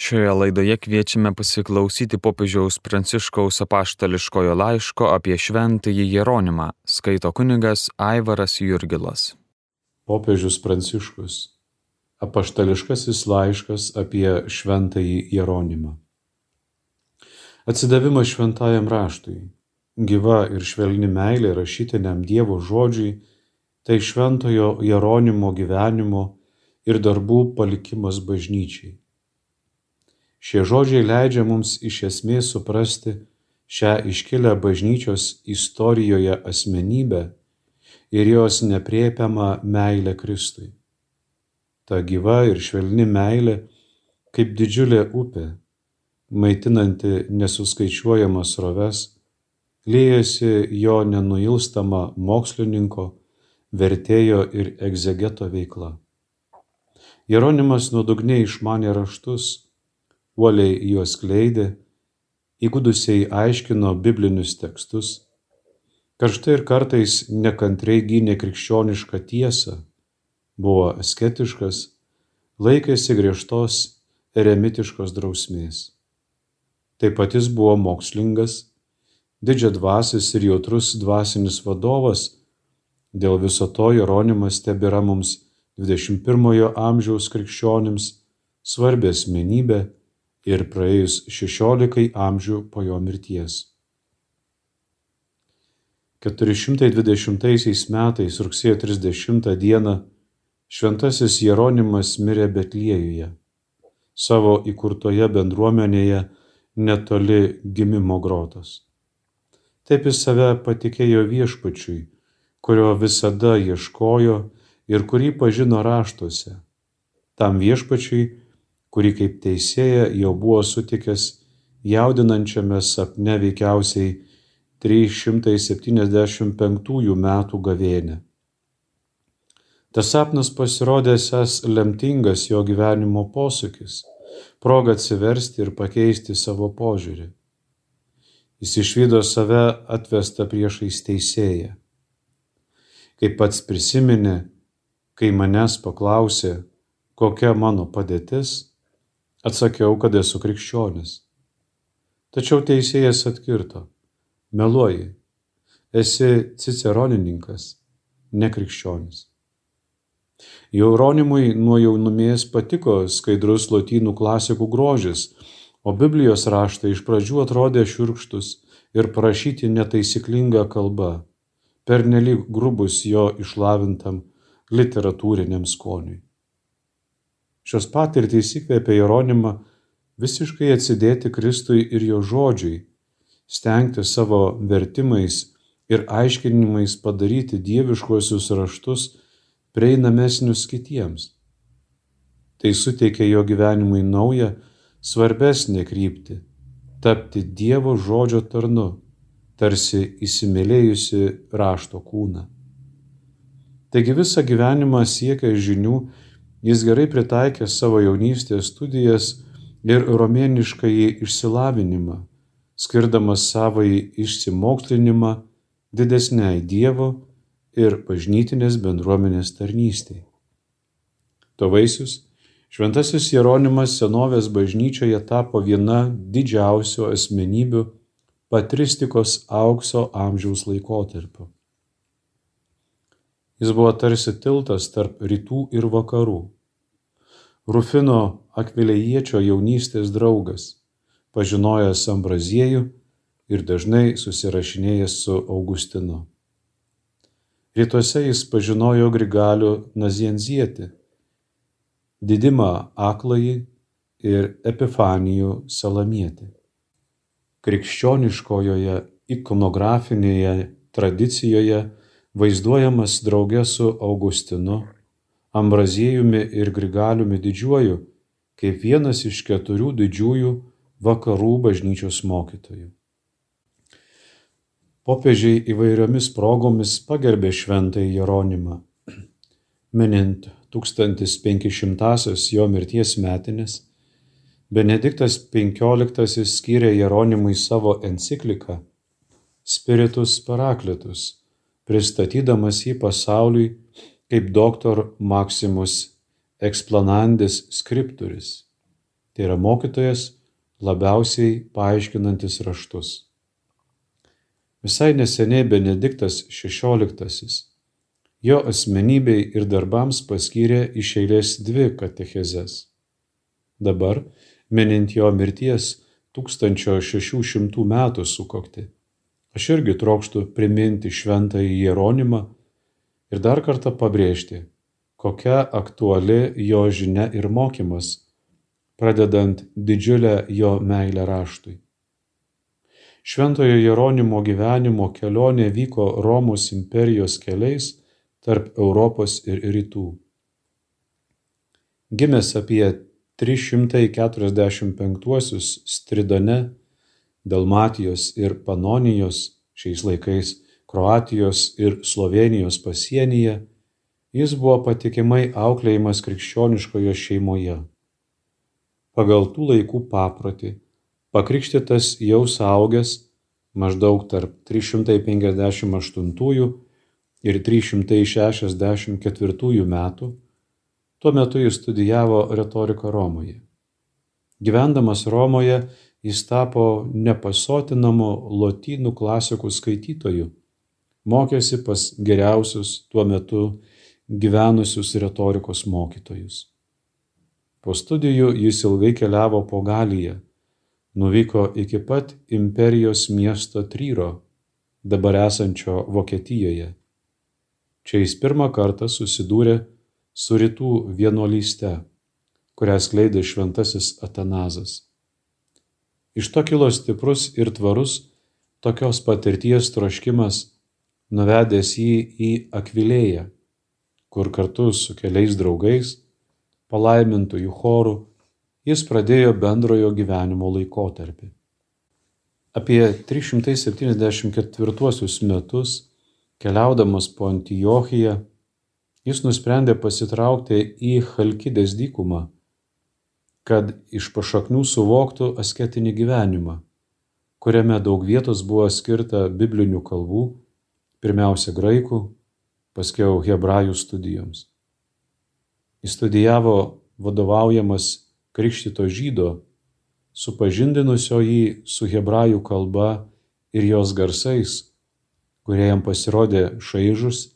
Šioje laidoje kviečiame pasiklausyti popiežiaus Pranciškaus apaštališkojo laiško apie šventąjį Jeronimą, skaito kunigas Aivaras Jurgilas. Popiežius Pranciškus apaštališkasis laiškas apie šventąjį Jeronimą. Atsidavimas šventajam raštui, gyva ir švelni meilė rašytiniam Dievo žodžiui, tai šventojo Jeronimo gyvenimo ir darbų palikimas bažnyčiai Šie žodžiai leidžia mums iš esmės suprasti šią iškilę bažnyčios istorijoje asmenybę ir jos nepriepiamą meilę Kristui. Ta gyva ir švelni meilė, kaip didžiulė upė, maitinanti nesuskaičiuojamas roves, liejasi jo nenuilstama mokslininko, vertėjo ir egzegeto veikla. Jeronimas nuodugniai išmanė raštus, uoliai juos kleidė, įgudusiai aiškino biblinius tekstus, karštai ir kartais nekantriai gynė krikščionišką tiesą, buvo asketiškas, laikėsi griežtos eremitiškos drausmės. Taip pat jis buvo mokslingas, didžia dvasis ir jautrus dvasinis vadovas, dėl viso to Jeronimas tebėra mums 21-ojo amžiaus krikščionims svarbi asmenybė ir praėjus šešiolikai amžių po jo mirties. 420 metais rugsėjo 30 dieną šventasis Jeronimas mirė Betliejuje, savo įkurtoje bendruomenėje netoli gimimo grotos. Taip jis save patikėjo viešpačiui, kurio visada ieškojo ir kurį pažino raštuose. Tam viešpačiui kurį kaip teisėją jau buvo sutikęs jaudinančiame sapne veikiausiai 375 metų gavėnė. Tas sapnas pasirodė esas lemtingas jo gyvenimo posūkis, proga atsiversti ir pakeisti savo požiūrį. Jis išvydo save atvestą priešais teisėją. Kaip pats prisiminė, kai manęs paklausė, kokia mano padėtis, Atsakiau, kad esu krikščionis. Tačiau teisėjas atkirto, meluoji, esi ciceronininkas, ne krikščionis. Jauronimui nuo jaunumės patiko skaidrus lotynų klasikų grožis, o Biblijos raštai iš pradžių atrodė šiurkštus ir parašyti netaisyklinga kalba, pernelyg grubus jo išlavintam literatūriniam skoniui. Šios patirtys įkvėpė Jeronimą visiškai atsidėti Kristui ir jo žodžiui, stengti savo vertimais ir aiškinimais padaryti dieviškuosius raštus prieinamesnius kitiems. Tai suteikė jo gyvenimui naują, svarbesnę kryptį - tapti Dievo žodžio tarnu, tarsi įsimylėjusi rašto kūną. Taigi visą gyvenimą siekia žinių Jis gerai pritaikė savo jaunystės studijas ir romėniškąjį išsilavinimą, skirdamas savąjį išsimokslinimą didesniai Dievo ir bažnytinės bendruomenės tarnystėj. To vaisius Šventasis Jeronimas senovės bažnyčioje tapo viena didžiausių asmenybių patristikos aukso amžiaus laikotarpiu. Jis buvo tarsi tiltas tarp rytų ir vakarų. Rufino akvilėjiečio jaunystės draugas, pažinojęs Ambraziejų ir dažnai susirašinėjęs su Augustinu. Rytuose jis pažinojo Grigalių Nazienzietį, Didimą Akląjį ir Epifanijų Salamietį. Krikščioniškojoje ikonografinėje tradicijoje vaizduojamas drauge su Augustinu, Ambraziejumi ir Grigaliumi didžiuoju kaip vienas iš keturių didžiųjų vakarų bažnyčios mokytojų. Popiežiai įvairiomis progomis pagerbė šventąjį Jeronimą. Minint 1500-asias jo mirties metinės, Benediktas XV skyrė Jeronimui savo encikliką Spiritus Parakletus pristatydamas jį pasauliui kaip doktor Maximus Explanandis Scripturis, Tai yra mokytojas labiausiai paaiškinantis raštus. Visai neseniai Benediktas XVI jo asmenybei ir darbams paskyrė iš eilės dvi katechezes. Dabar, minint jo mirties 1600 metų sukokti, aš irgi trokštų priminti šventąjį Jeronimą ir dar kartą pabrėžti, kokia aktuali jo žinia ir mokymas, pradedant didžiulę jo meilę raštui. Šventojo Jeronimo gyvenimo kelionė vyko Romos imperijos keliais tarp Europos ir Rytų. Gimęs apie 345 Stridone, Dalmatijos ir Panonijos šiais laikais Kroatijos ir Slovenijos pasienyje, jis buvo patikimai auklėjimas krikščioniškoje šeimoje. Pagal tų laikų paprotį, pakrikštytas jau saugęs maždaug tarp 358 ir 364 metų, tuo metu jis studijavo retoriką Romoje. Gyvendamas Romoje, jis tapo nepasotinamu lotynų klasikų skaitytoju mokėsi pas geriausius tuo metu gyvenusius retorikos mokytojus. Po studijų jis ilgai keliavo po Galiją, nuvyko iki pat imperijos miesto Tryro, dabar esančio Vokietijoje. Čia jis pirmą kartą susidūrė su rytų vienuolyste, kurią skleidė šventasis Atanazas. Iš to kilo stiprus ir tvarus tokios patirties troškimas nuvedęs jį į Akvilėją, kur kartu su keliais draugais, palaimintųjų chorų, jis pradėjo bendrojo gyvenimo laikotarpį. Apie 374 metus, keliaudamas po Antijochiją, jis nusprendė pasitraukti į Halkidės dykumą, kad iš pašaknių suvoktų asketinį gyvenimą, kuriame daug vietos buvo skirta biblinių kalbų pirmiausia graikų, paskiau hebrajų studijoms. Jis studijavo vadovaujamas krikštito žydo, supažindinusio jį su hebrajų kalba ir jos garsais, kurie jam pasirodė šaižus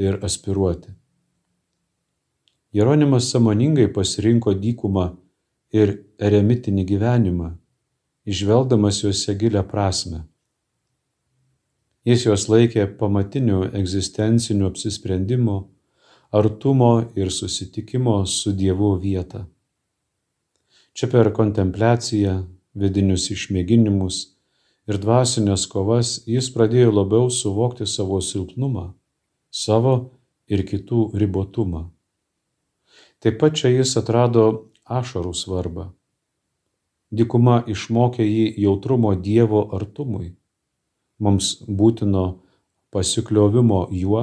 ir aspiruoti. Jeronimas samoningai pasirinko dykumą ir eremitinį gyvenimą, išvelgdamas juose gilę prasme. Jis juos laikė pamatiniu egzistenciniu apsisprendimo, artumo ir susitikimo su Dievu vietą. Čia per kontempliaciją, vidinius išmėginimus ir dvasinės kovas jis pradėjo labiau suvokti savo silpnumą, savo ir kitų ribotumą. Taip pat čia jis atrado ašarų svarbą. Dikuma išmokė jį jautrumo Dievo artumui mums būtino pasikliovimo juo,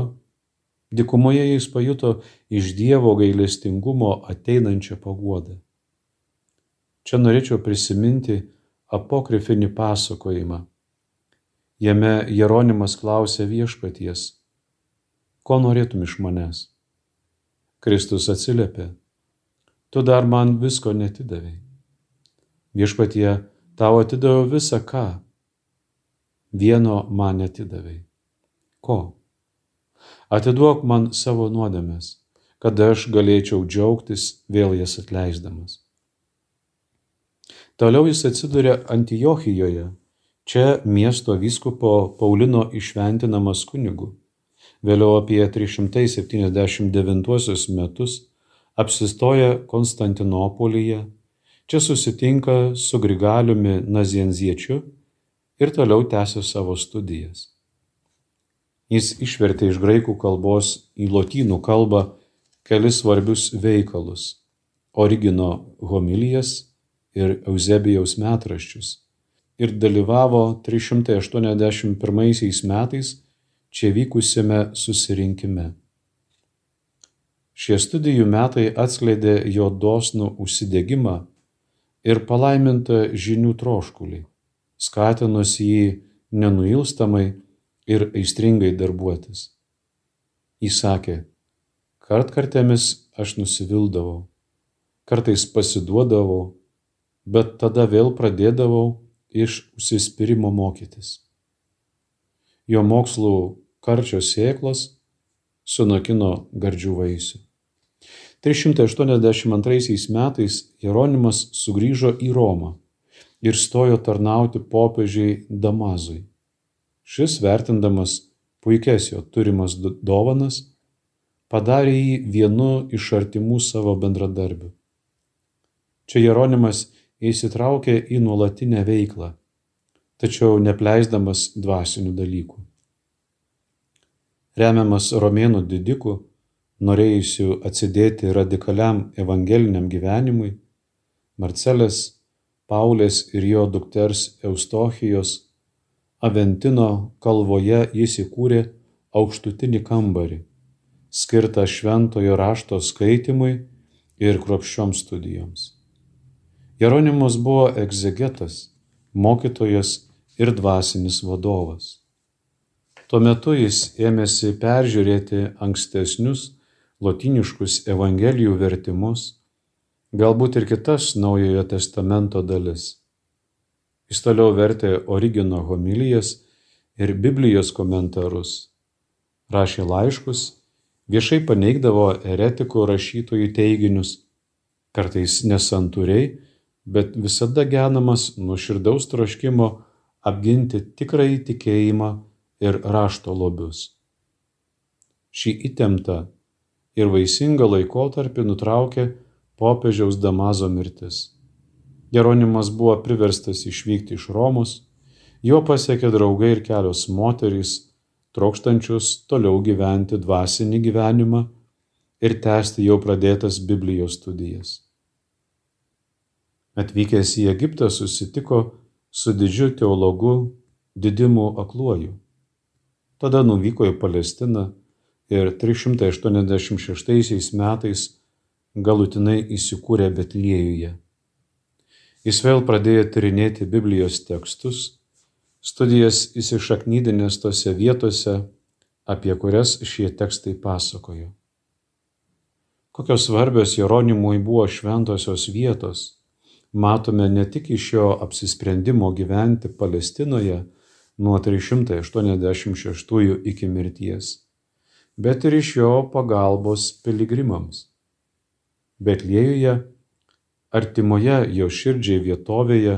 dikumoje jis pajuto iš Dievo gailestingumo ateinančią paguodą. Čia norėčiau prisiminti apokrifinį pasakojimą. Jame Jeronimas klausė viešpaties, ko norėtum iš manęs? Kristus atsiliepė, tu dar man visko netidavai. Viešpatie, tau atidaviau visą ką, vieno man netidavai. Ko? Atiduok man savo nuodėmes, kad aš galėčiau džiaugtis vėl jas atleisdamas. Toliau jis atsiduria Antijochijoje, čia miesto vyskupo Paulino išventinamas kunigu. Vėliau apie 379 metus apsistoja Konstantinopolyje, čia susitinka su Grigaliumi Nazienziečiu ir toliau tęsė savo studijas. Jis išvertė iš graikų kalbos į lotynų kalbą kelis svarbius veikalus - Origino homilijas ir Eusebijaus metraščius ir dalyvavo 381 metais čia vykusiame susirinkime. Šie studijų metai atskleidė jo dosnų užsidėgymą ir palaimintą žinių troškulį skatinus jį nenuilstamai ir aistringai darbuotis. Jis sakė, kartkartėmis aš nusivildavau, kartais pasiduodavau, bet tada vėl pradėdavau iš užsispyrimo mokytis. Jo mokslų karčios sėklos sunokino gardžių vaisių. 382 metais Jeronimas sugrįžo į Romą ir stojo tarnauti popiežiai Damazui. Šis, vertindamas puikias jo turimas dovanas, padarė jį vienu iš artimų savo bendradarbių. Čia Jeronimas įsitraukė į nuolatinę veiklą, tačiau nepleisdamas dvasinių dalykų. Remiamas romėnų didikų, norėjusių atsidėti radikaliam evangeliniam gyvenimui, Marcelės, Paulės ir jo dukters Eustochijos Aventino kalvoje jis įkūrė aukštutinį kambarį, skirtą šventojo rašto skaitimui ir kruopščioms studijoms. Jeronimas buvo egzegetas, mokytojas ir dvasinis vadovas. Tuo metu jis ėmėsi peržiūrėti ankstesnius lotiniškus Evangelijų vertimus, galbūt ir kitas Naujojo testamento dalis. Jis toliau vertė Origino homilijas ir Biblijos komentarus, rašė laiškus, viešai paneigdavo eretikų rašytojų teiginius, kartais nesantūriai, bet visada genamas nuoširdaus troškimo apginti tikrąjį tikėjimą ir rašto lobius. Šį įtemptą ir vaisingą laikotarpį nutraukė popiežiaus Damazo mirtis. Jeronimas buvo priverstas išvykti iš Romos, jo pasiekė draugai ir kelios moterys, trokštančius toliau gyventi dvasinį gyvenimą ir tęsti jau pradėtas Biblijos studijas. Atvykęs į Egiptą susitiko su didžiu teologu Didimu Akluoju. Tada nuvyko į Palestiną ir 386 metais galutinai įsikūrė Betliejuje. Jis vėl pradėjo tyrinėti Biblijos tekstus, studijas įsišaknydinės tose vietose, apie kurias šie tekstai pasakojo. Kokios svarbios Jeronimui buvo šventosios vietos, matome ne tik iš jo apsisprendimo gyventi Palestinoje, nuo 386 iki mirties, bet ir iš jo pagalbos piligrimams. Betliejuje, artimoje jo širdžiai vietovėje,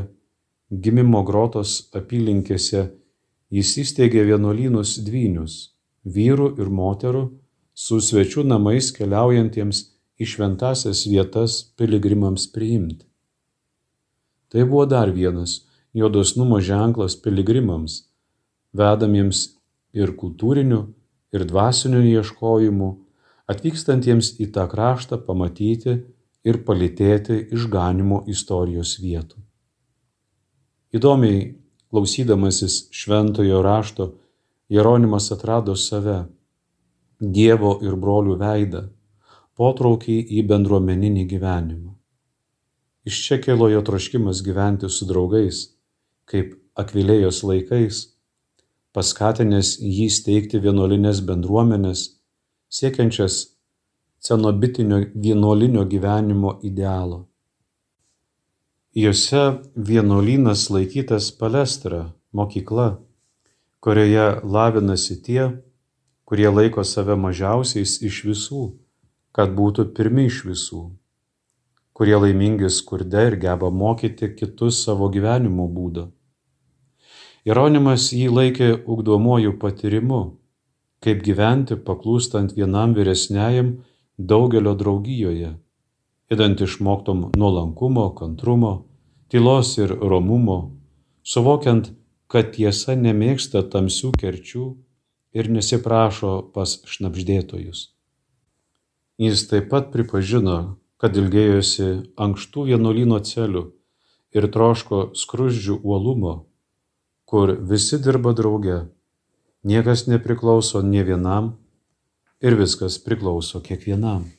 gimimo grotos apylinkėse, jis įsteigė vienuolynus dvynius - vyrų ir moterų, su svečių namais keliaujantiems į šventasias vietas piligrimams priimti. Tai buvo dar vienas jo dosnumo ženklas piligrimams, vedamiems ir kultūriniu, ir dvasiniu ieškojimu, atvykstantiems į tą kraštą pamatyti ir palitėti išganimo istorijos vietų. Įdomiai, klausydamasis šventojo rašto, Jeronimas atrado save, Dievo ir brolių veidą, potraukį į bendruomeninį gyvenimą. Iš čia kilo jo troškimas gyventi su draugais, kaip akvilėjos laikais, paskatinęs jį steigti vienuolinės bendruomenės, siekiančias cenobitinio vienuolinio gyvenimo idealo. Jose vienuolynas laikytas palestra, mokykla, kurioje lavinasi tie, kurie laiko save mažiausiais iš visų, kad būtų pirmi iš visų, kurie laimingi skurde ir geba mokyti kitus savo gyvenimo būdą Jeronimas jį laikė ugdomuoju patyrimu, kaip gyventi paklūstant vienam vyresniajam daugelio draugijoje, įdant išmoktom nuolankumo, kantrumo, tylos ir romumo, suvokiant, kad tiesa nemėgsta tamsių kerčių ir nesiprašo pas šnapždėtojus. Jis taip pat pripažino, kad ilgėjosi ankštų vienuolino celių ir troško skruzdžių uolumo kur visi dirba drauge, niekas nepriklauso nie vienam ir viskas priklauso kiekvienam.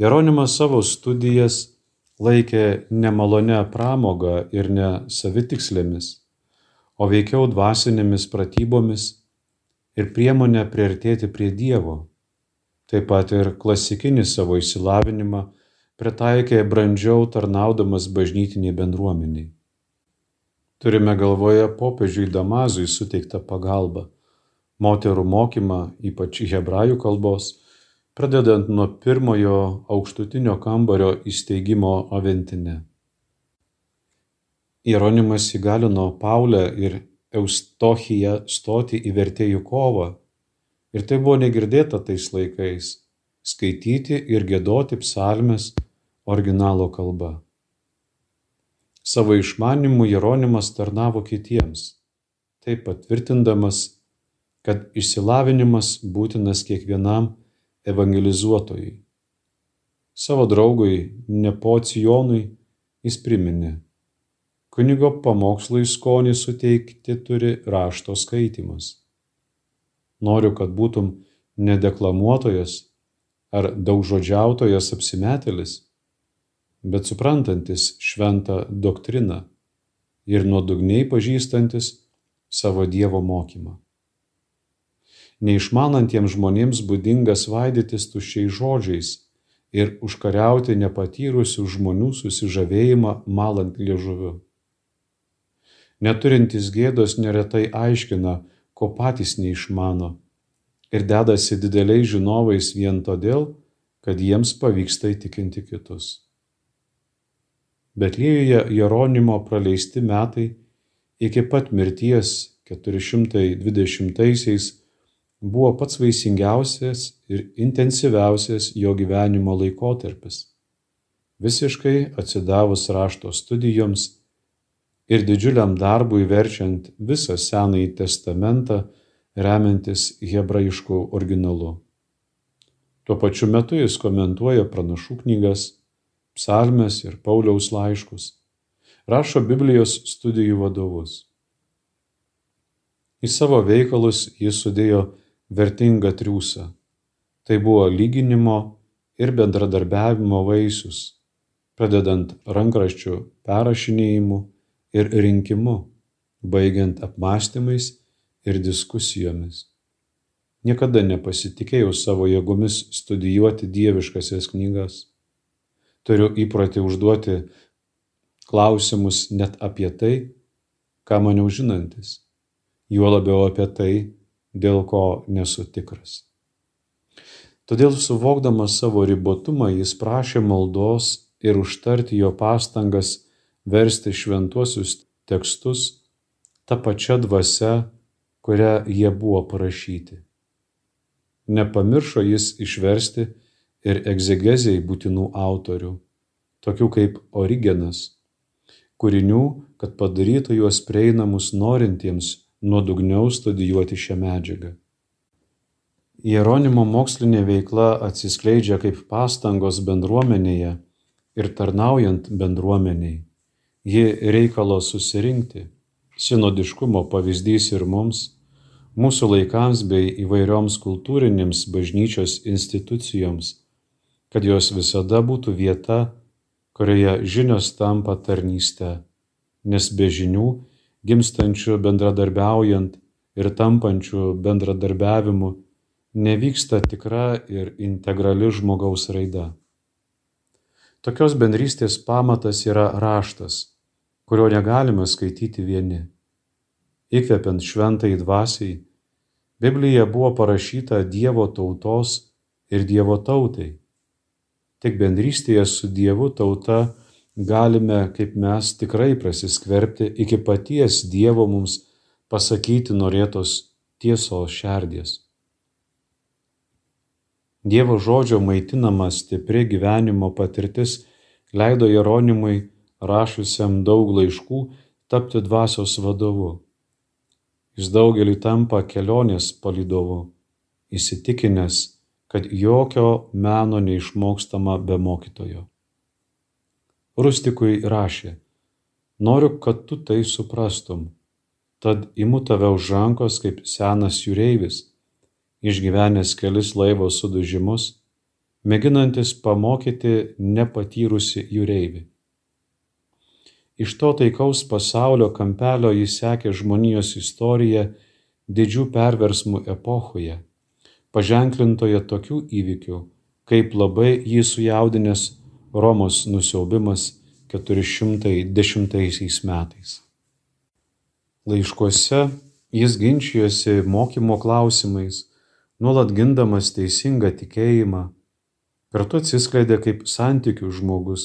Jeronimas savo studijas laikė nemalonę pramogą ir ne savitikslėmis, o veikiau dvasinėmis pratybomis ir priemonę priartėti prie Dievo, taip pat ir klasikinį savo išsilavinimą pritaikė brandžiau tarnaudamas bažnytiniai bendruomeniai. Turime galvoje popiežiui Damazui suteiktą pagalbą, moterų mokymą, ypač hebrajų kalbos, pradedant nuo pirmojo aukštutinio kambario įsteigimo Aventine. Jeronimas įgalino Paulę ir Eustochiją stoti į vertėjų kovą, ir tai buvo negirdėta tais laikais - skaityti ir gėdoti psalmes originalo kalba. Savo išmanimu Jeronimas tarnavo kitiems, taip patvirtindamas, kad išsilavinimas būtinas kiekvienam evangelizuotojui. Savo draugui Nepocijonui jis priminė, kunigo pamokslui skonį suteikti turi rašto skaitimas. Noriu, kad būtum nedeklamuotojas ar daugžodžiautojas apsimetėlis, bet suprantantis šventą doktriną ir nuodugniai pažįstantis savo Dievo mokymą. Neišmanantiems žmonėms būdinga svaidytis tuščiais žodžiais ir užkariauti nepatyrusių žmonių susižavėjimą malant liežuviu. Neturintis gėdos neretai aiškina, ko patys neišmano ir dedasi dideliais žinovais vien todėl, kad jiems pavyksta įtikinti kitus. Betliejuje Jeronimo praleisti metai iki pat mirties 420-aisiais buvo pats vaisingiausias ir intensyviausias jo gyvenimo laikotarpis. Visiškai atsidavus rašto studijoms ir didžiuliam darbui verčiant visą Senąjį testamentą remiantis hebrajišku originalu. Tuo pačiu metu jis komentuoja pranašų knygas, psalmes ir Pauliaus laiškus, rašo Biblijos studijų vadovus. Į savo veikalus jis sudėjo vertingą triūsą. Tai buvo lyginimo ir bendradarbiavimo vaisius, pradedant rankraščių perrašinėjimu ir rinkimu, baigiant apmąstymais ir diskusijomis. Niekada nepasitikėjau savo jėgomis studijuoti dieviškasias knygas turiu įprotį užduoti klausimus net apie tai, ką maniau žinantis, juo labiau apie tai, dėl ko nesu tikras. Todėl suvokdamas savo ribotumą jis prašė maldos ir užtarti jo pastangas versti šventuosius tekstus tą pačią dvasę, kurią jie buvo parašyti. Nepamiršo jis išversti ir egzegezijai būtinų autorių, tokių kaip Origenas, kūrinių, kad padarytų juos prieinamus norintiems nuodugniau studijuoti šią medžiagą. Jeronimo mokslinė veikla atsiskleidžia kaip pastangos bendruomenėje ir tarnaujant bendruomeniai. Ji reikalo susirinkti, sinodiškumo pavyzdys ir mums, mūsų laikams bei įvairioms kultūrinėms bažnyčios institucijoms kad jos visada būtų vieta, kurioje žinios tampa tarnyste, nes be žinių, gimstančių bendradarbiaujant ir tampančių bendradarbiavimu, nevyksta tikra ir integrali žmogaus raida. Tokios bendrystės pamatas yra raštas, kurio negalime skaityti vieni. Įkvepiant šventai dvasiai, Biblija buvo parašyta Dievo tautos ir Dievo tautai Tik bendrystėje su Dievu tauta galime, kaip mes, tikrai prasiskverbti iki paties Dievo mums pasakyti norėtos tiesos šerdies. Dievo žodžio maitinama stipri gyvenimo patirtis leido Jeronimui, rašusiam daug laiškų, tapti dvasios vadovu. Jis daugelį tampa kelionės palidovu, įsitikinęs, kad jokio meno neišmokstama be mokytojo. Rustikui rašė, noriu, kad tu tai suprastum, tad imu tave už rankos kaip senas jūreivis, išgyvenęs kelis laivo sudužimus, mėginantis pamokyti nepatyrusi jūreivį. Iš to taikaus pasaulio kampelio jis sekė žmonijos istoriją didžių perversmų epochoje paženklintoje tokių įvykių, kaip labai jį sujaudinęs Romos nusiaubimas 410 metais. Laiškuose jis ginčijosi mokymo klausimais, nuolat gindamas teisingą tikėjimą, kartu atsiskleidė kaip santykių žmogus,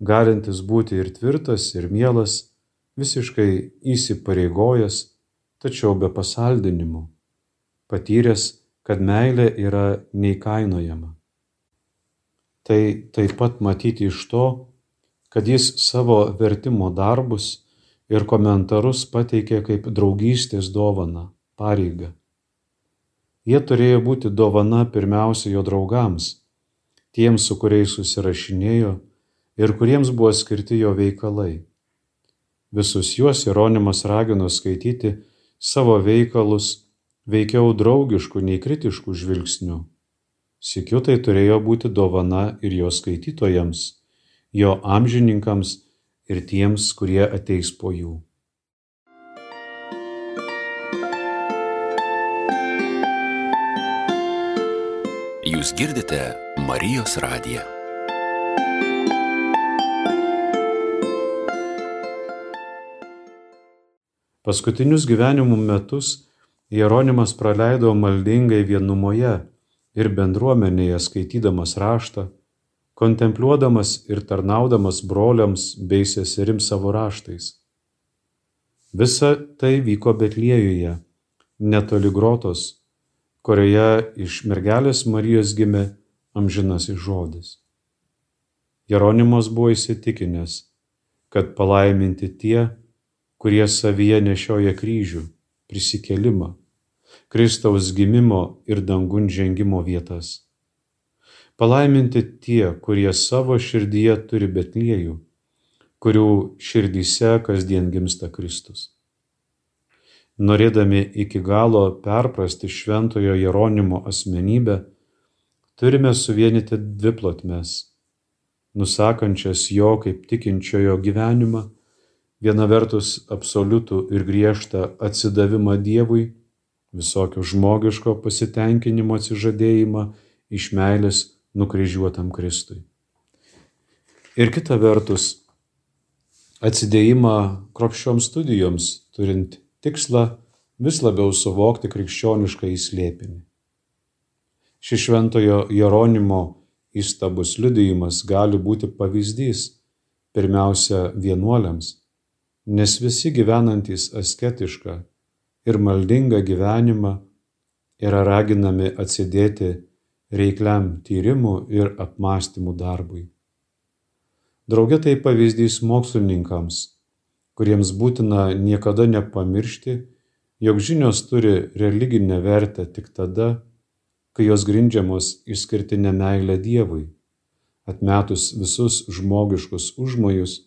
galintis būti ir tvirtas, ir mielas, visiškai įsipareigojęs, tačiau be pasaldinimų, patyręs, kad meilė yra neįkainojama. Tai taip pat matyti iš to, kad jis savo vertimo darbus ir komentarus pateikė kaip draugystės dovana, pareiga. Jie turėjo būti dovana pirmiausia jo draugams, tiems, su kuriais susirašinėjo ir kuriems buvo skirti jo veikalai. Visus juos Jeronimas ragino skaityti savo veikalus veikiau draugiškų nei kritiškų žvilgsnių. Sikiu tai turėjo būti dovana ir jo skaitytojams jo amžininkams ir tiems, kurie ateis po jų. Jūs girdite Marijos radiją. Paskutinius gyvenimų metus Jeronimas praleido maldingai vienumoje ir bendruomenėje skaitydamas raštą, kontempliuodamas ir tarnaudamas broliams bei seserims savo raštais. Visa tai vyko Betliejuje, netoli grotos, kurioje iš mergelės Marijos gimė amžinasis žodis. Jeronimas buvo įsitikinęs, kad palaiminti tie, kurie savyje nešioja kryžių, prisikelimą, Kristaus gimimo ir dangun žengimo vietas. Palaiminti tie, kurie savo širdyje turi Betliejų, kurių širdyse kasdien gimsta Kristus. Norėdami iki galo perprasti šventojo Jeronimo asmenybę, turime suvienyti dvi plotmes, nusakančias jo kaip tikinčiojo gyvenimą, viena vertus absoliutų ir griežtą atsidavimą Dievui, visokio žmogiško pasitenkinimo atsižadėjimą iš meilės nukryžiuotam Kristui. Ir kita vertus, atsidėjimą kropščioms studijoms, turint tikslą vis labiau suvokti krikščionišką įslėpinį. Šis šventojo Jeronimo įstabus liudijimas gali būti pavyzdys pirmiausia vienuoliams, nes visi gyvenantys asketišką ir maldingą gyvenimą yra raginami atsidėti reikliam tyrimų ir apmąstymų darbui. Drauge tai pavyzdys mokslininkams, kuriems būtina niekada nepamiršti, jog žinios turi religinę vertę tik tada, kai jos grindžiamos išskirtinė meilė Dievui, atmetus visus žmogiškus užmojus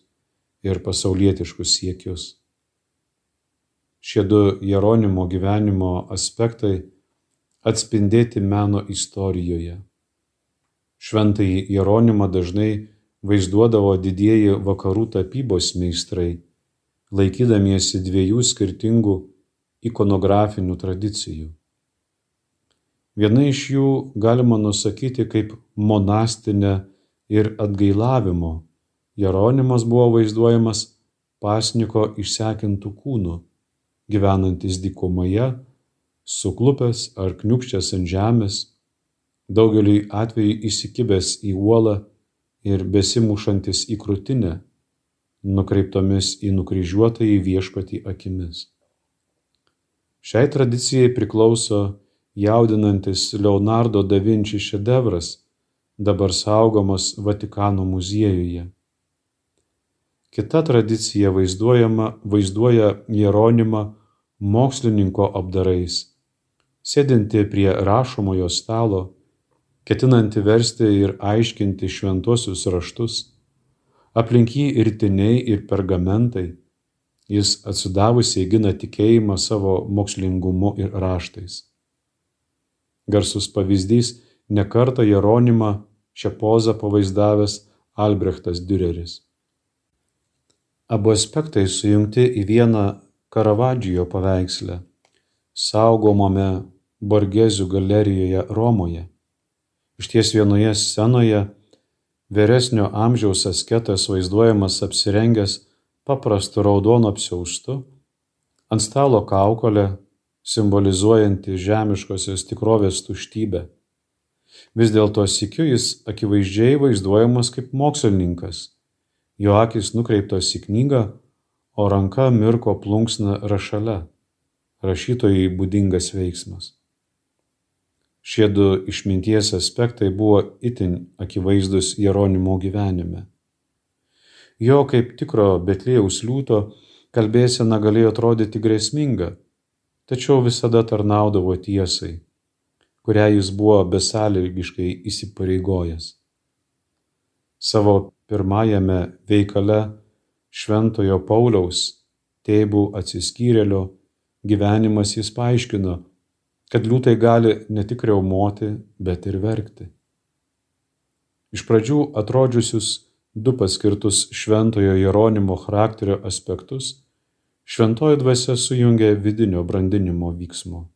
ir pasaulietiškus siekius. Šie du Jeronimo gyvenimo aspektai atspindėti meno istorijoje. Šventąjį Jeronimą dažnai vaizduodavo didieji vakarų tapybos meistrai, laikydamiesi dviejų skirtingų ikonografinių tradicijų. Viena iš jų galima nusakyti kaip monastinė ir atgailavimo. Jeronimas buvo vaizduojamas pasniko išsekintų kūnų, gyvenantis dykumoje suklupęs ar kniūkščias ant žemės, daugeliui atveju įsikibęs į uolą ir besimušantis į krūtinę, nukreiptomis į nukryžiuotąjį viešpatį akimis. Šiai tradicijai priklauso jaudinantis Leonardo da Vinci šedevras, dabar saugomas Vatikano muziejuje. Kita tradicija vaizduoja Jeronimą mokslininko apdarais sėdinti prie rašomojo stalo, ketinanti versti ir aiškinti šventuosius raštus, aplink jį ir tiniai ir pergamentai, jis atsidavusiai gina tikėjimą savo mokslingumu ir raštais. Garsus pavyzdys nekarta Jeronimą šią pozą pavaizdavęs Albrechtas Düreris. Abu aspektai sujungti į vieną Karavadžijo paveiksle, saugomame Borgezių galerijoje Romoje. Išties vienoje scenoje vyresnio amžiaus asketas vaizduojamas apsirengęs paprastu raudonu apsiaustu, ant stalo kaukolė simbolizuojanti žemiškosios tikrovės tuštybę. Vis dėlto sikiu jis akivaizdžiai vaizduojamas kaip mokslininkas. Jo akis nukreiptos į knygą, o ranka mirko plunksna rašale. Rašytojai būdingas veiksmas. Šie du išminties aspektai buvo itin akivaizdus Jeronimo gyvenime. Jo kaip tikro Betlėjaus liūto kalbėsena galėjo atrodyti grėsminga, tačiau visada tarnaudavo tiesai, kurią jis buvo besąlygiškai įsipareigojęs. Savo pirmajame veikale Šventojo Pauliaus tėvų atsiskyrėlio gyvenimas jis paaiškino, kad liūtai gali ne tik reumoti, bet ir verkti. Iš pradžių atrodžiusius du paskirtus šventojo Jeronimo charakterio aspektus, šventoji dvasia sujungia vidinio brandinimo vyksmo.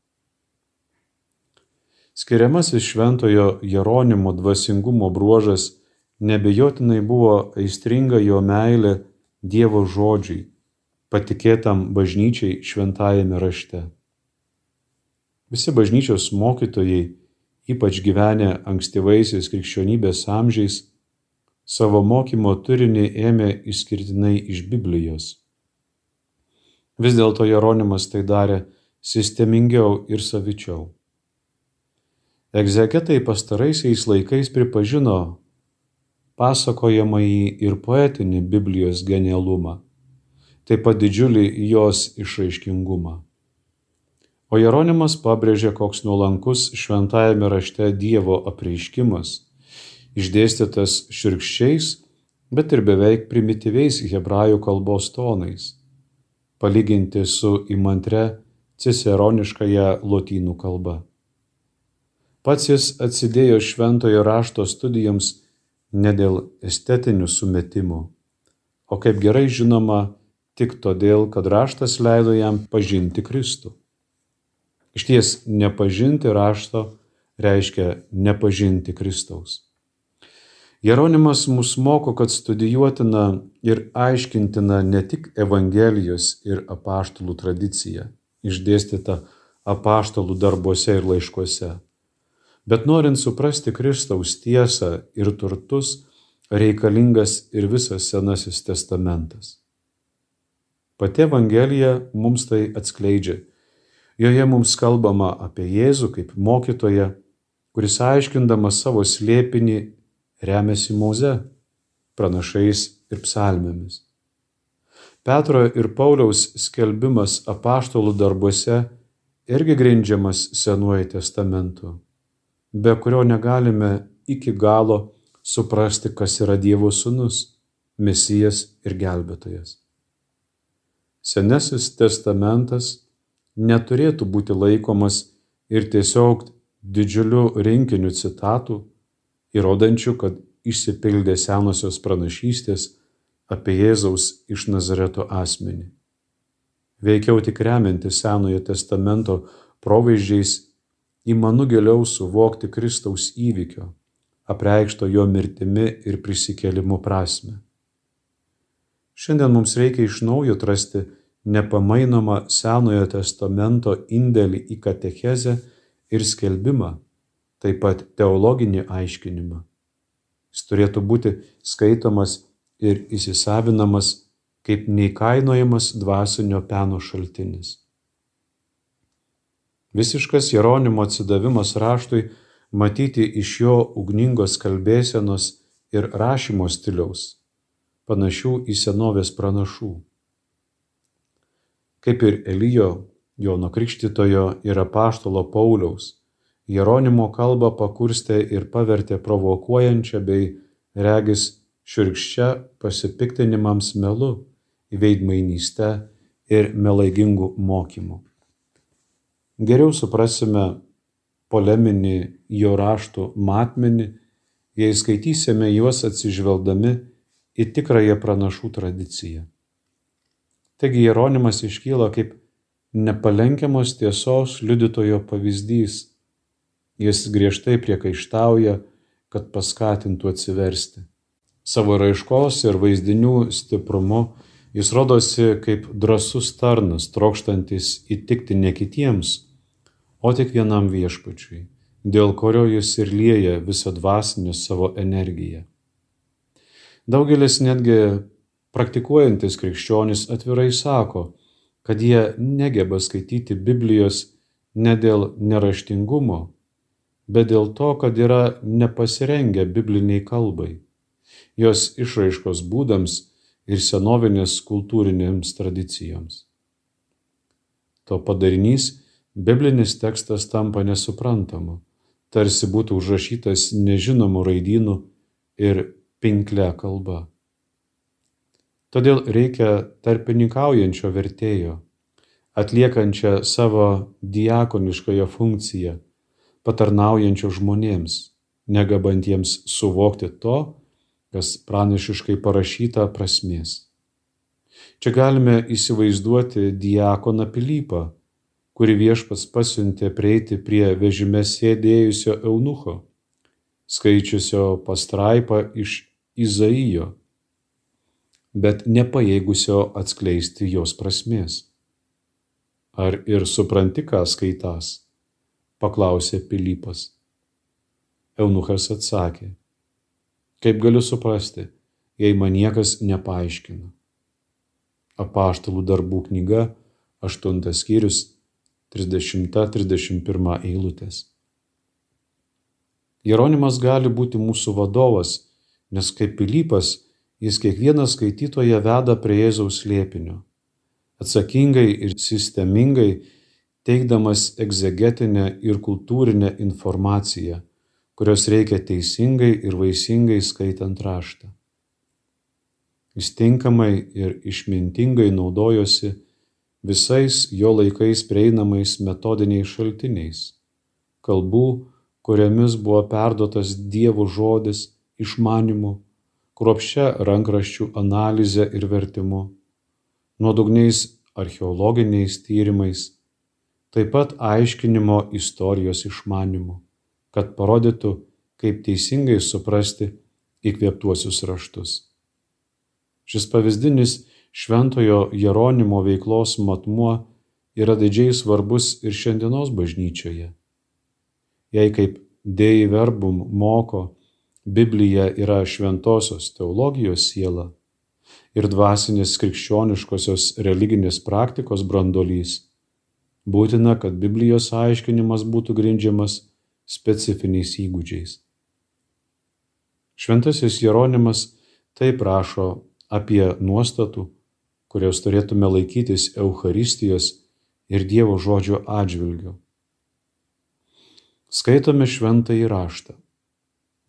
Skiriamasis šventojo Jeronimo dvasingumo bruožas nebejotinai buvo aistringa jo meilė Dievo žodžiai, patikėtam bažnyčiai šventajame rašte. Visi bažnyčios mokytojai, ypač gyvenę ankstyvaisiais krikščionybės amžiais, savo mokymo turinį ėmė išskirtinai iš Biblijos. Vis dėlto Jeronimas tai darė sistemingiau ir savičiau. Egzegetai pastaraisiais laikais pripažino pasakojamąjį ir poetinį Biblijos genialumą, taip pat didžiulį jos išraiškingumą. O Jeronimas pabrėžė, koks nuolankus šventajame rašte Dievo apreiškimas, išdėstytas širkščiais, bet ir beveik primityviais hebrajų kalbos tonais, palyginti su įmantre ciceroniškąją lotynų kalba. Pats jis atsidėjo šventojo rašto studijoms ne dėl estetinių sumetimų, o kaip gerai žinoma, tik todėl, kad raštas leido jam pažinti Kristų. Iš ties nepažinti rašto reiškia nepažinti Kristaus. Jeronimas mus moko, kad studijuotina ir aiškintina ne tik Evangelijos ir apaštalų tradicija, išdėstyta apaštalų darbuose ir laiškuose, bet norint suprasti Kristaus tiesą ir turtus, reikalingas ir visas Senasis testamentas. Pati Evangelija mums tai atskleidžia Joje mums kalbama apie Jėzų kaip mokytoją, kuris aiškindamas savo slėpinį remiasi Moze, pranašais ir psalmėmis. Petro ir Pauliaus skelbimas apaštalų darbuose irgi grindžiamas Senuoju testamentu, be kurio negalime iki galo suprasti, kas yra Dievo sūnus, Mesijas ir gelbėtojas. Senasis testamentas neturėtų būti laikomas ir tiesiog didžiuliu rinkiniu citatų, įrodančių, kad išsipildė senosios pranašystės apie Jėzaus iš Nazareto asmenį. Veikiau tik remianti Senojo testamento provaizdžiais įmanu giliau suvokti Kristaus įvykio, apreikšto jo mirtimi ir prisikėlimu prasme. Šiandien mums reikia iš naujo atrasti nepamainomą Senojo testamento indėlį į katechezę ir skelbimą, taip pat teologinį aiškinimą. Jis turėtų būti skaitomas ir įsisavinamas kaip neįkainojamas dvasinio peno šaltinis. Visiškas Jeronimo atsidavimas raštui matyti iš jo ugningos kalbėsenos ir rašymo stiliaus, panašių į senovės pranašų kaip ir Elijo, Jono Krikštitojo ir apaštalo Pauliaus. Jeronimo kalbą pakurstė ir pavertė provokuojančią bei regis širkščia pasipiktinimams melu, įveidmainyste ir melaigingų mokymų. Geriau suprasime poleminį jo raštų matmenį, jei skaitysime juos atsižvelgdami į tikrąją pranašų tradiciją. Taigi Jeronimas iškyla kaip nepalenkiamos tiesos liudytojo pavyzdys. Jis griežtai priekaištauja, kad paskatintų atsiversti. Savo raiškos ir vaizdinių stiprumu jis rodosi kaip drasus tarnas, trokštantis įtikti ne kitiems, o tik vienam viešpačiui, dėl kurio jis ir lieja visą dvasinę savo energiją. Daugelis netgi praktikuojantis krikščionys atvirai sako, kad jie negeba skaityti Biblijos ne dėl neraštingumo, bet dėl to, kad yra nepasirengę bibliniai kalbai, jos išraiškos būdams ir senovinės kultūrinėms tradicijoms. To padarinys biblinis tekstas tampa nesuprantamu, tarsi būtų užrašytas nežinomu raidynu ir pinkle kalba. Todėl reikia tarpininkaujančio vertėjo, atliekančią savo diakoniškąją funkciją, patarnaujančio žmonėms, negabantiems suvokti to, kas pranašiškai parašyta prasmės. Čia galime įsivaizduoti diakoną Pilypą, kurį viešpas pasiuntė prieiti prie vežime sėdėjusio eunucho, skaičiusio pastraipą iš Izaijo, bet nepajėgusio atskleisti jos prasmės. Ar ir supranti, ką skaitas? paklausė Pilypas. Eunuchas atsakė, kaip galiu suprasti, jei man niekas nepaaiškina. Apaštalų darbų knyga, aštuntas skyrius, 30-31 eilutės. Jeronimas gali būti mūsų vadovas, nes kaip Pilypas jis kiekvieną skaitytoją veda prie Jėzaus slėpinio, atsakingai ir sistemingai teikdamas egzegetinę ir kultūrinę informaciją, kurios reikia teisingai ir vaisingai skaitant raštą. Jis tinkamai ir išmintingai naudojosi visais jo laikais prieinamais metodiniais šaltiniais, kalbų, kuriamis buvo perduotas Dievo žodis išmanimu, kruopščia rankraščių analize ir vertimu, nuodugniais archeologiniais tyrimais, taip pat aiškinimo istorijos išmanimu, kad parodytų, kaip teisingai suprasti įkvėptuosius raštus. Šis pavyzdinis šventojo Jeronimo veiklos matmuo yra didžiai svarbus ir šiandienos bažnyčioje. Jei kaip Dei verbum moko, Biblija yra šventosios teologijos siela ir dvasinės krikščioniškosios religinės praktikos brandolys, būtina, kad Biblijos aiškinimas būtų grindžiamas specifiniais įgūdžiais. Šventasis Jeronimas taip rašo apie nuostatų, kurios turėtume laikytis Eucharistijos ir Dievo žodžio atžvilgiu. Skaitome šventąjį raštą.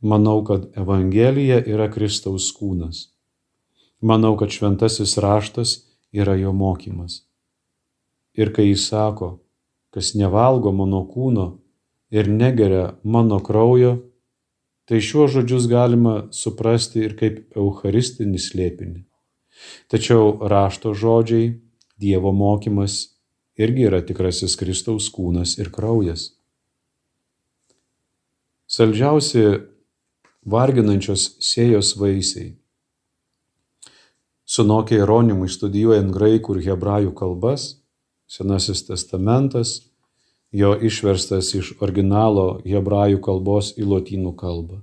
Manau, kad Evangelija yra Kristaus kūnas. Manau, kad šventasis raštas yra jo mokymas. Ir kai jis sako, kas nevalgo mano kūno ir negeria mano kraujo, tai šiuos žodžius galima suprasti ir kaip eucharistinį slėpinį. Tačiau rašto žodžiai, Dievo mokymas irgi yra tikrasis Kristaus kūnas ir kraujas. Saldžiausi varginančios sėjos vaisiai. Sunokė Jeronimui studijuojant graikų ir hebrajų kalbas, Senasis testamentas, jo išverstas iš originalo hebrajų kalbos į lotynų kalbą.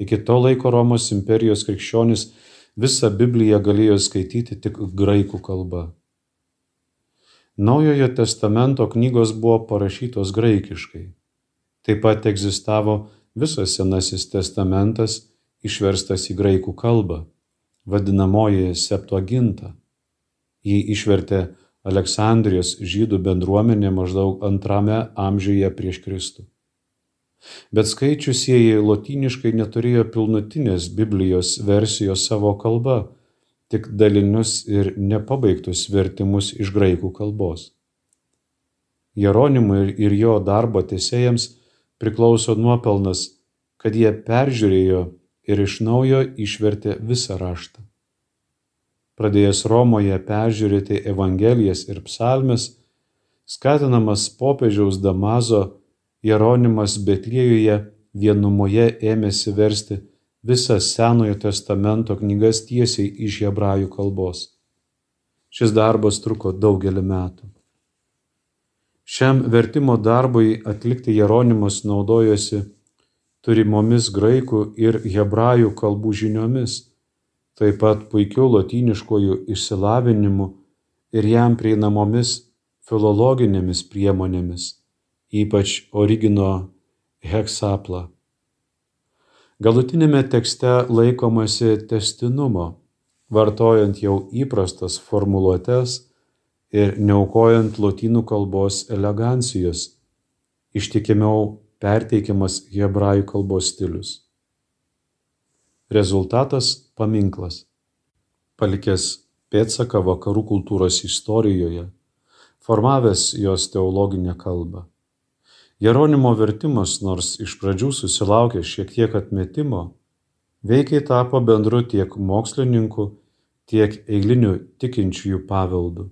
Iki to laiko Romos imperijos krikščionis Visą Bibliją galėjo skaityti tik graikų kalba. Naujojo testamento knygos buvo parašytos graikiškai. Taip pat egzistavo visas Senasis testamentas išverstas į graikų kalbą, vadinamoji Septuaginta. Jį išvertė Aleksandrijos žydų bendruomenė maždaug antrame amžiuje prieš Kristų bet skaičiusieji lotyniškai neturėjo pilnutinės Biblijos versijos savo kalba, tik dalinius ir nepabaigtus vertimus iš graikų kalbos. Jeronimui ir jo darbo tiesėjams priklauso nuopelnas, kad jie peržiūrėjo ir iš naujo išvertė visą raštą. Pradėjęs Romoje peržiūrėti Evangelijas ir psalmes, skatinamas popiežiaus Damazo Jeronimas Betliejuje vienumoje ėmėsi versti visas Senojo testamento knygas tiesiai iš hebrajų kalbos. Šis darbas truko daugelį metų. Šiam vertimo darbui atlikti Jeronimas naudojosi turimomis graikų ir hebrajų kalbų žiniomis, taip pat puikiu lotyniškojų išsilavinimu ir jam prieinamomis filologinėmis priemonėmis, ypač origino heksapla. Galutinėme tekste laikomasi testinumo, vartojant jau įprastas formuluotės ir neaukojant lotynų kalbos elegancijos, ištikimiau perteikiamas hebrajų kalbos stilius. Rezultatas - paminklas, palikęs pėdsaką vakarų kultūros istorijoje, formavęs jos teologinę kalbą. Jeronimo vertimas, nors iš pradžių susilaukė šiek tiek atmetimo, veikiai tapo bendru tiek mokslininkų, tiek eilinių tikinčiųjų paveldu.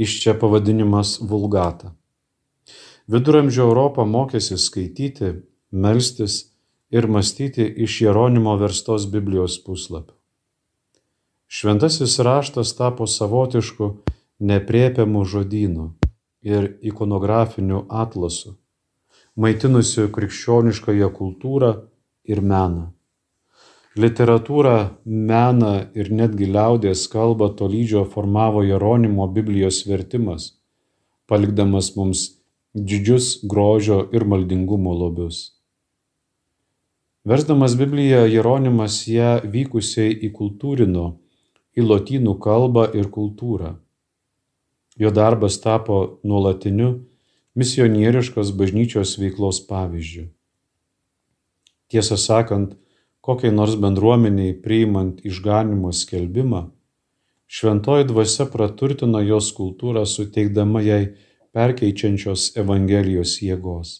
Iš čia pavadinimas vulgata. Viduramžio Europą mokėsi skaityti, melstis ir mąstyti iš Jeronimo verstos Biblijos puslapių. Šventasis raštas tapo savotišku nepriepiamu žodynu ir ikonografiniu atlasu, maitinusiu krikščioniškąją kultūrą ir meną. Literatūrą, meną ir netgi liaudės kalbą tolydžio formavo Jeronimo Biblijos vertimas, palikdamas mums didžius grožio ir maldingumo lobius. Versdamas Bibliją, Jeronimas ją vykusiai įkultūrino į lotynų kalbą ir kultūrą. Jo darbas tapo nuolatiniu misionieriškos bažnyčios veiklos pavyzdžiu. Tiesą sakant, kokiai nors bendruomeniai priimant išganimo skelbimą, šventoji dvasia praturtina jos kultūrą suteikdama jai perkeičiančios Evangelijos jėgos.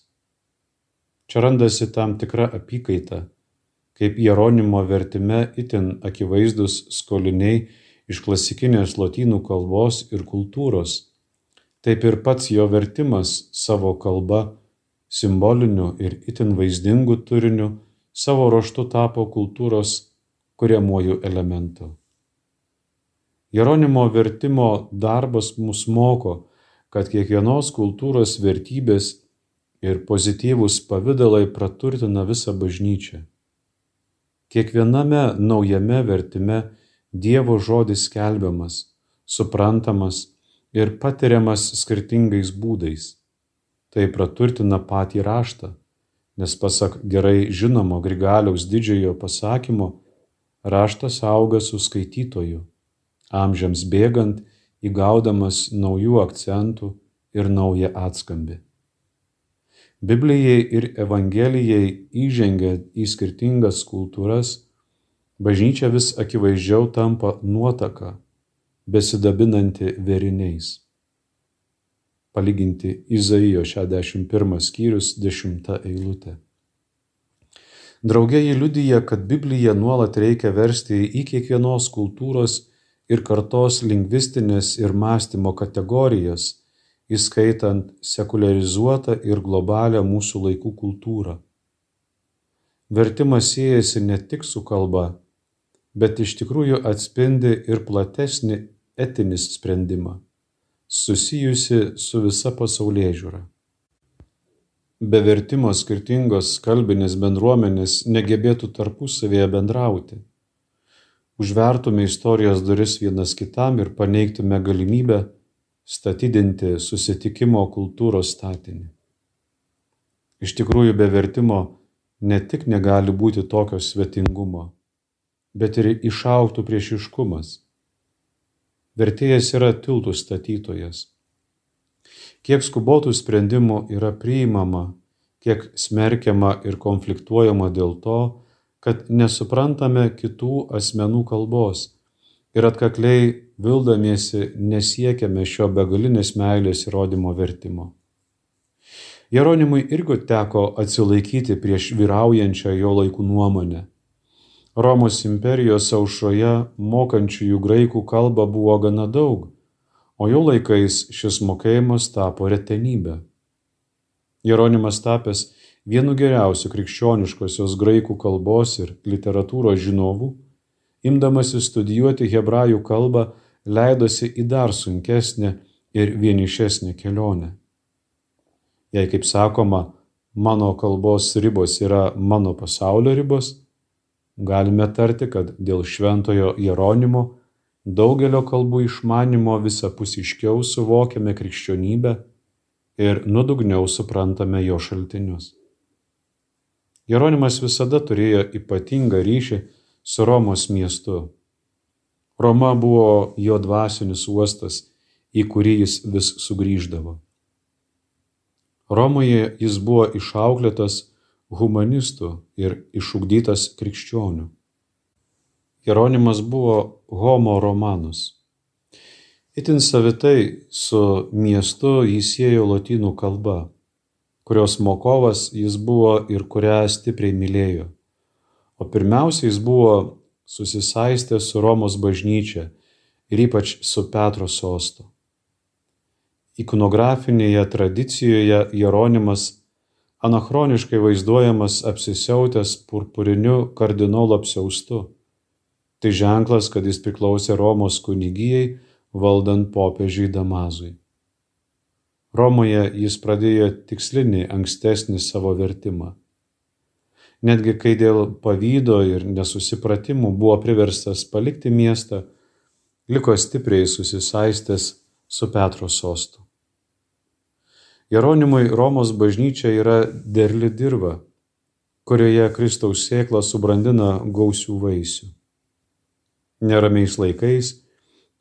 Čia randasi tam tikra apykaita, kaip Jeronimo vertime itin akivaizdus skoliniai iš klasikinės lotynų kalbos ir kultūros, taip ir pats jo vertimas savo kalba, simboliniu ir itin vaizdingu turiniu savo ruoštu tapo kultūros kuriamuoju elementu. Jeronimo vertimo darbas mus moko, kad kiekvienos kultūros vertybės ir pozityvūs pavydalai praturtina visą bažnyčią. Kiekviename naujame vertime Dievo žodis skelbiamas, suprantamas ir patiriamas skirtingais būdais. Tai praturtina patį raštą, nes pasak gerai žinomo Grigaliaus didžiojo pasakymo, raštas auga su skaitytoju, amžiams bėgant įgaudamas naujų akcentų ir naują atskambį. Biblijai ir Evangelijai įžengiant į skirtingas kultūras, bažnyčia vis akivaizdžiau tampa nuotaka, besidabinanti veriniais. Palyginti Izaijo 61 skyrius 10 eilutė. Draugė jį liudyja, kad Bibliją nuolat reikia versti į kiekvienos kultūros ir kartos lingvistines ir mąstymo kategorijas, įskaitant sekuliarizuotą ir globalią mūsų laikų kultūrą. Vertimas siejasi ne tik su kalba, bet iš tikrųjų atspindi ir platesnį etinį sprendimą, susijusi su visa pasaulyje žiūra. Be vertimo skirtingos kalbinės bendruomenės negebėtų tarpusavėje bendrauti užvertume istorijos duris vienas kitam ir paneigtume galimybę statydinti susitikimo kultūros statinį. Iš tikrųjų, be vertimo ne tik negali būti tokio svetingumo, bet ir išauktų priešiškumas. Vertėjas yra tiltų statytojas. Kiek skubotų sprendimų yra priimama, kiek smerkiama ir konfliktuojama dėl to, kad nesuprantame kitų asmenų kalbos ir atkakliai vildamiesi nesiekiame šio begalinės meilės įrodymo vertimo. Jeronimui irgi teko atsilaikyti prieš vyraujančią jo laikų nuomonę. Romos imperijos aušroje mokančiųjų graikų kalbą buvo gana daug, o jo laikais šis mokėjimas tapo retenybė. Jeronimas tapęs vienu geriausių krikščioniškosios graikų kalbos ir literatūros žinovų, imdamasi studijuoti hebrajų kalbą, leidosi į dar sunkesnę ir vienišesnę kelionę. Jei, kaip sakoma, mano kalbos ribos yra mano pasaulio ribos, galime tarti, kad dėl šventojo Jeronimo daugelio kalbų išmanimo visapusiškiau suvokiame krikščionybę ir nuodugniau suprantame jo šaltinius. Jeronimas visada turėjo ypatingą ryšį su Romos miestu. Roma buvo jo dvasinis uostas, į kurį jis vis sugrįždavo. Romoje jis buvo išauklėtas humanistų ir išugdytas krikščionių. Jeronimas buvo homo romanus. Itin savitai su miestu jis siejo lotynų kalba, kurios mokovas jis buvo ir kurią stipriai mylėjo. O pirmiausia, jis buvo susisaistęs su Romos bažnyčia ir ypač su Petro sostu ikonografinėje tradicijoje Jeronimas anachroniškai vaizduojamas apsisiautęs purpuriniu kardinolo apsiaustu. Tai ženklas, kad jis priklausė Romos kunigijai valdant popiežiui Damazui. Romoje jis pradėjo tikslinį ankstesnį savo vertimą. Netgi kai dėl pavydo ir nesusipratimų buvo priverstas palikti miestą, liko stipriai susisaistęs su Petro sostu. Jeronimui Romos bažnyčia yra derli dirba, kurioje Kristaus sėkla subrandina gausių vaisių. Neramiais laikais,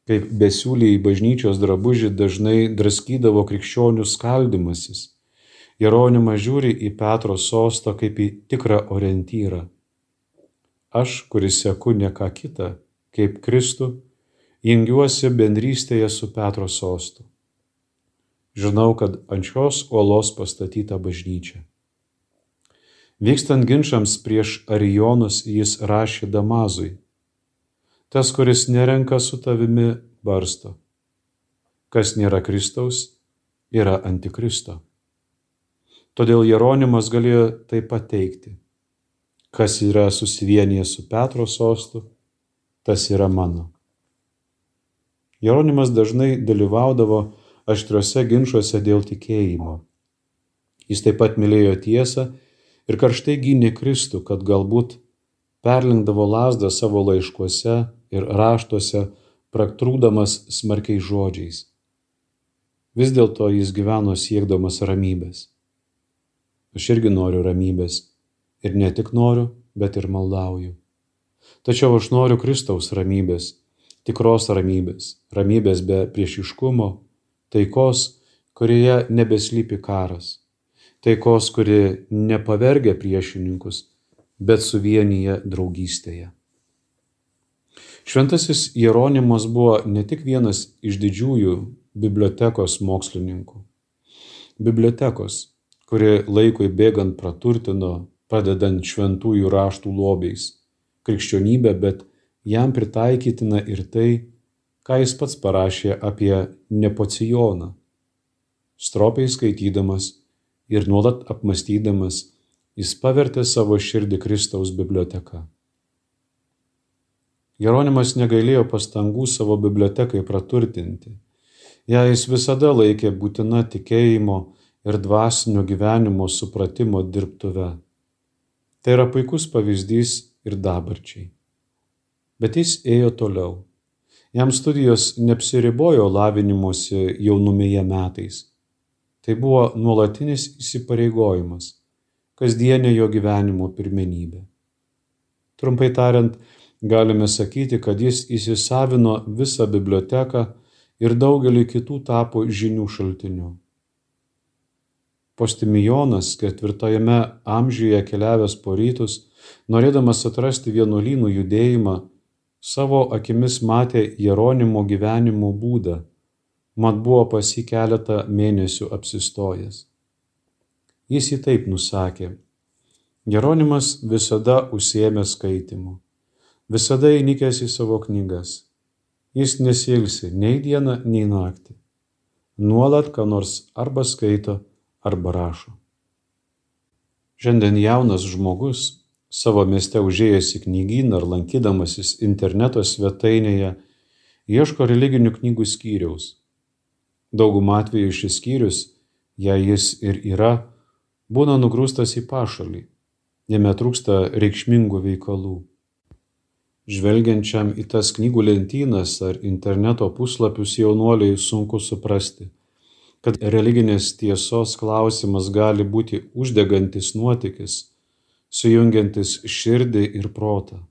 kaip besiūliai bažnyčios drabužį dažnai draskydavo krikščionių skaldimasis, Jeronimas žiūri į Petro sostą kaip į tikrą orientyrą. Aš, kuris seku ne ką kitą, kaip Kristų, jungiuosi bendrystėje su Petro sostu. Žinau, kad ant šios uolos pastatyta bažnyčia. Vykstant ginčiams prieš Arijonus jis rašė Damazui. Tas, kuris nerenka su tavimi, barsto. Kas nėra Kristaus, yra antikristo. Todėl Jeronimas galėjo tai pateikti. Kas yra susivienijęs su Petro sostu, tas yra mano. Jeronimas dažnai dalyvaudavo aštriuose ginčiuose dėl tikėjimo. Jis taip pat mylėjo tiesą ir karštai gynė Kristų, kad galbūt perlinkdavo lasdą savo laiškuose ir raštuose, praktrūdamas smarkiais žodžiais. Vis dėlto jis gyveno siekdamas ramybės. Aš irgi noriu ramybės. Ir ne tik noriu, bet ir maldauju. Tačiau aš noriu Kristaus ramybės, tikros ramybės, ramybės be priešiškumo, taikos, kurioje nebeslypi karas, taikos, kuri nepavergia priešininkus, bet suvienyje draugystėje. Šventasis Jeronimas buvo ne tik vienas iš didžiųjų bibliotekos mokslininkų. Bibliotekos, kuri laikui bėgant praturtino, pradedant šventųjų raštų lobiais, krikščionybę, bet jam pritaikytina ir tai, ką jis pats parašė apie Nepocijoną. Stropiai skaitydamas ir nuolat apmastydamas, jis pavertė savo širdį Kristaus biblioteka. Jeronimas negailėjo pastangų savo bibliotekai praturtinti. Ja jis visada laikė būtina tikėjimo ir dvasinio gyvenimo supratimo dirbtuve. Tai yra puikus pavyzdys ir dabarčiai. Bet jis ėjo toliau Jam studijos neapsiribojo lavinimuose jaunumėje metais. Tai buvo nuolatinis įsipareigojimas, kasdienė jo gyvenimo pirmenybė. Trumpai tariant, galime sakyti, kad jis įsisavino visą biblioteką ir daugelį kitų tapo žinių šaltiniu. Postimijonas ketvirtajame amžiuje keliavęs po rytus, norėdamas atrasti vienuolynų judėjimą, savo akimis matė Jeronimo gyvenimo būdą, mat buvo pas jį keletą mėnesių apsistojęs. Jis jį taip nusakė. Jeronimas visada užsiemė skaitimu, visada įnikęs į savo knygas. Jis nesilsi nei dieną, nei naktį. Nuolat ką nors arba skaito, arba rašo. Šiandien jaunas žmogus savo mieste užėjęs į knygyną ar lankydamasis interneto svetainėje ieško religinių knygų skyriaus. Daugumą atveju šis skyrius, jei jis ir yra, būna nugrūstas į pašalį. Jame trūksta reikšmingų veikalų. Žvelgiančiam į tas knygų lentynas ar interneto puslapius jaunuoliai sunku suprasti, kad religinės tiesos klausimas gali būti uždegantis nuotykis, sujungiantis širdį ir protą,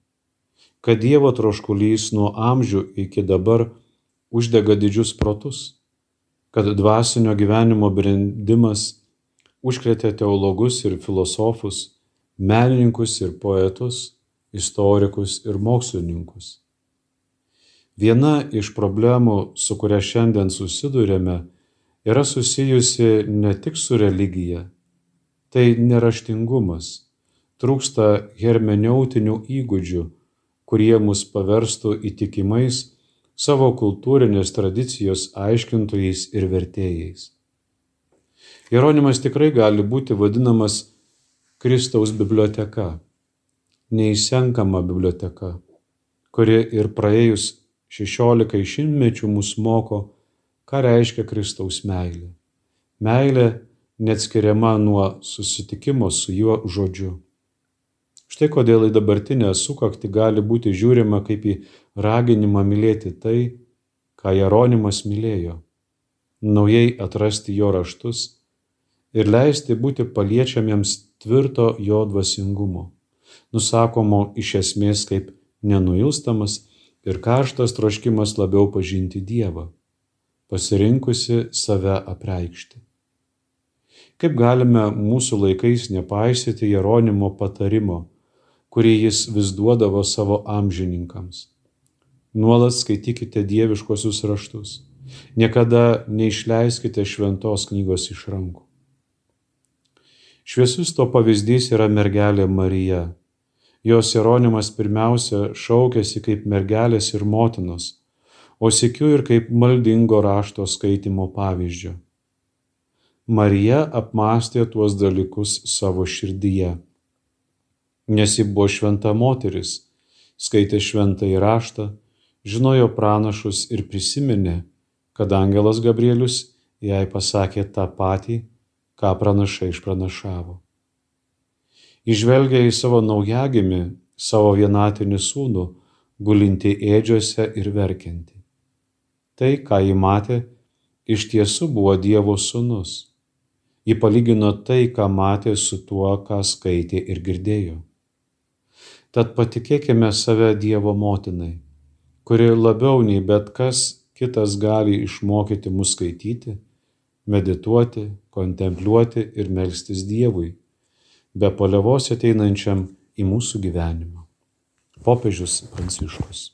kad Dievo troškulys nuo amžių iki dabar uždega didžius protus, kad dvasinio gyvenimo brendimas užkrėtė teologus ir filosofus, menininkus ir poetus, istorikus ir mokslininkus. Viena iš problemų, su kuria šiandien susidurėme, yra susijusi ne tik su religija, tai neraštingumas, trūksta hermeneutinių įgūdžių, kurie mus paverstų įtikimais savo kultūrinės tradicijos aiškintojais ir vertėjais. Jeronimas tikrai gali būti vadinamas Kristaus biblioteka neišsenkama biblioteka, kuri ir praėjus šešiolikai šimtmečių mus moko, ką reiškia Kristaus meilė. Meilė neatskiriama nuo susitikimo su juo žodžiu. Štai kodėl į dabartinę sukakti gali būti žiūrima kaip į raginimą mylėti tai, ką Jeronimas mylėjo, naujai atrasti jo raštus ir leisti būti paliečiamiems tvirto jo dvasingumo nusakomo iš esmės kaip nenuilstamas ir karštas troškimas labiau pažinti Dievą, pasirinkusi save apreikšti. Kaip galime mūsų laikais nepaisyti Jeronimo patarimo, kurį jis vis duodavo savo amžininkams. Nuolat skaitykite dieviškosius raštus, niekada neišleiskite šventos knygos iš rankų. Šviesus to pavyzdys yra mergelė Marija, Jos Jeronimas pirmiausia šaukėsi kaip mergelės ir motinos, o sėkiu ir kaip maldingo rašto skaitimo pavyzdžio. Marija apmastė tuos dalykus savo širdyje. Nes ji buvo šventa moteris, skaitė šventą įraštą, žinojo pranašus ir prisiminė, kad angelas Gabrielius jai pasakė tą patį, ką pranašai išpranašavo įžvelgia į savo naujagimį, savo vienatinį sūnų, gulinti ėdžiose ir verkianti. Tai, ką ji matė, iš tiesų buvo Dievo sūnus. Ji palygino tai, ką matė su tuo, ką skaitė ir girdėjo. Tad patikėkime save Dievo motinai, kuri labiau nei bet kas kitas gali išmokyti mus skaityti, medituoti, kontempliuoti ir melstis Dievui be paliovos ateinančiam į mūsų gyvenimą. Popiežius Pranciškus.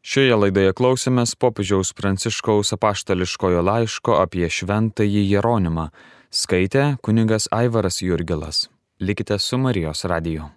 Šioje laidoje klausėmės popiežiaus Pranciškaus apaštališkojo laiško apie šventąjį Jeronimą. Skaitė kunigas Aivaras Jurgilas. Likite su Marijos radiju.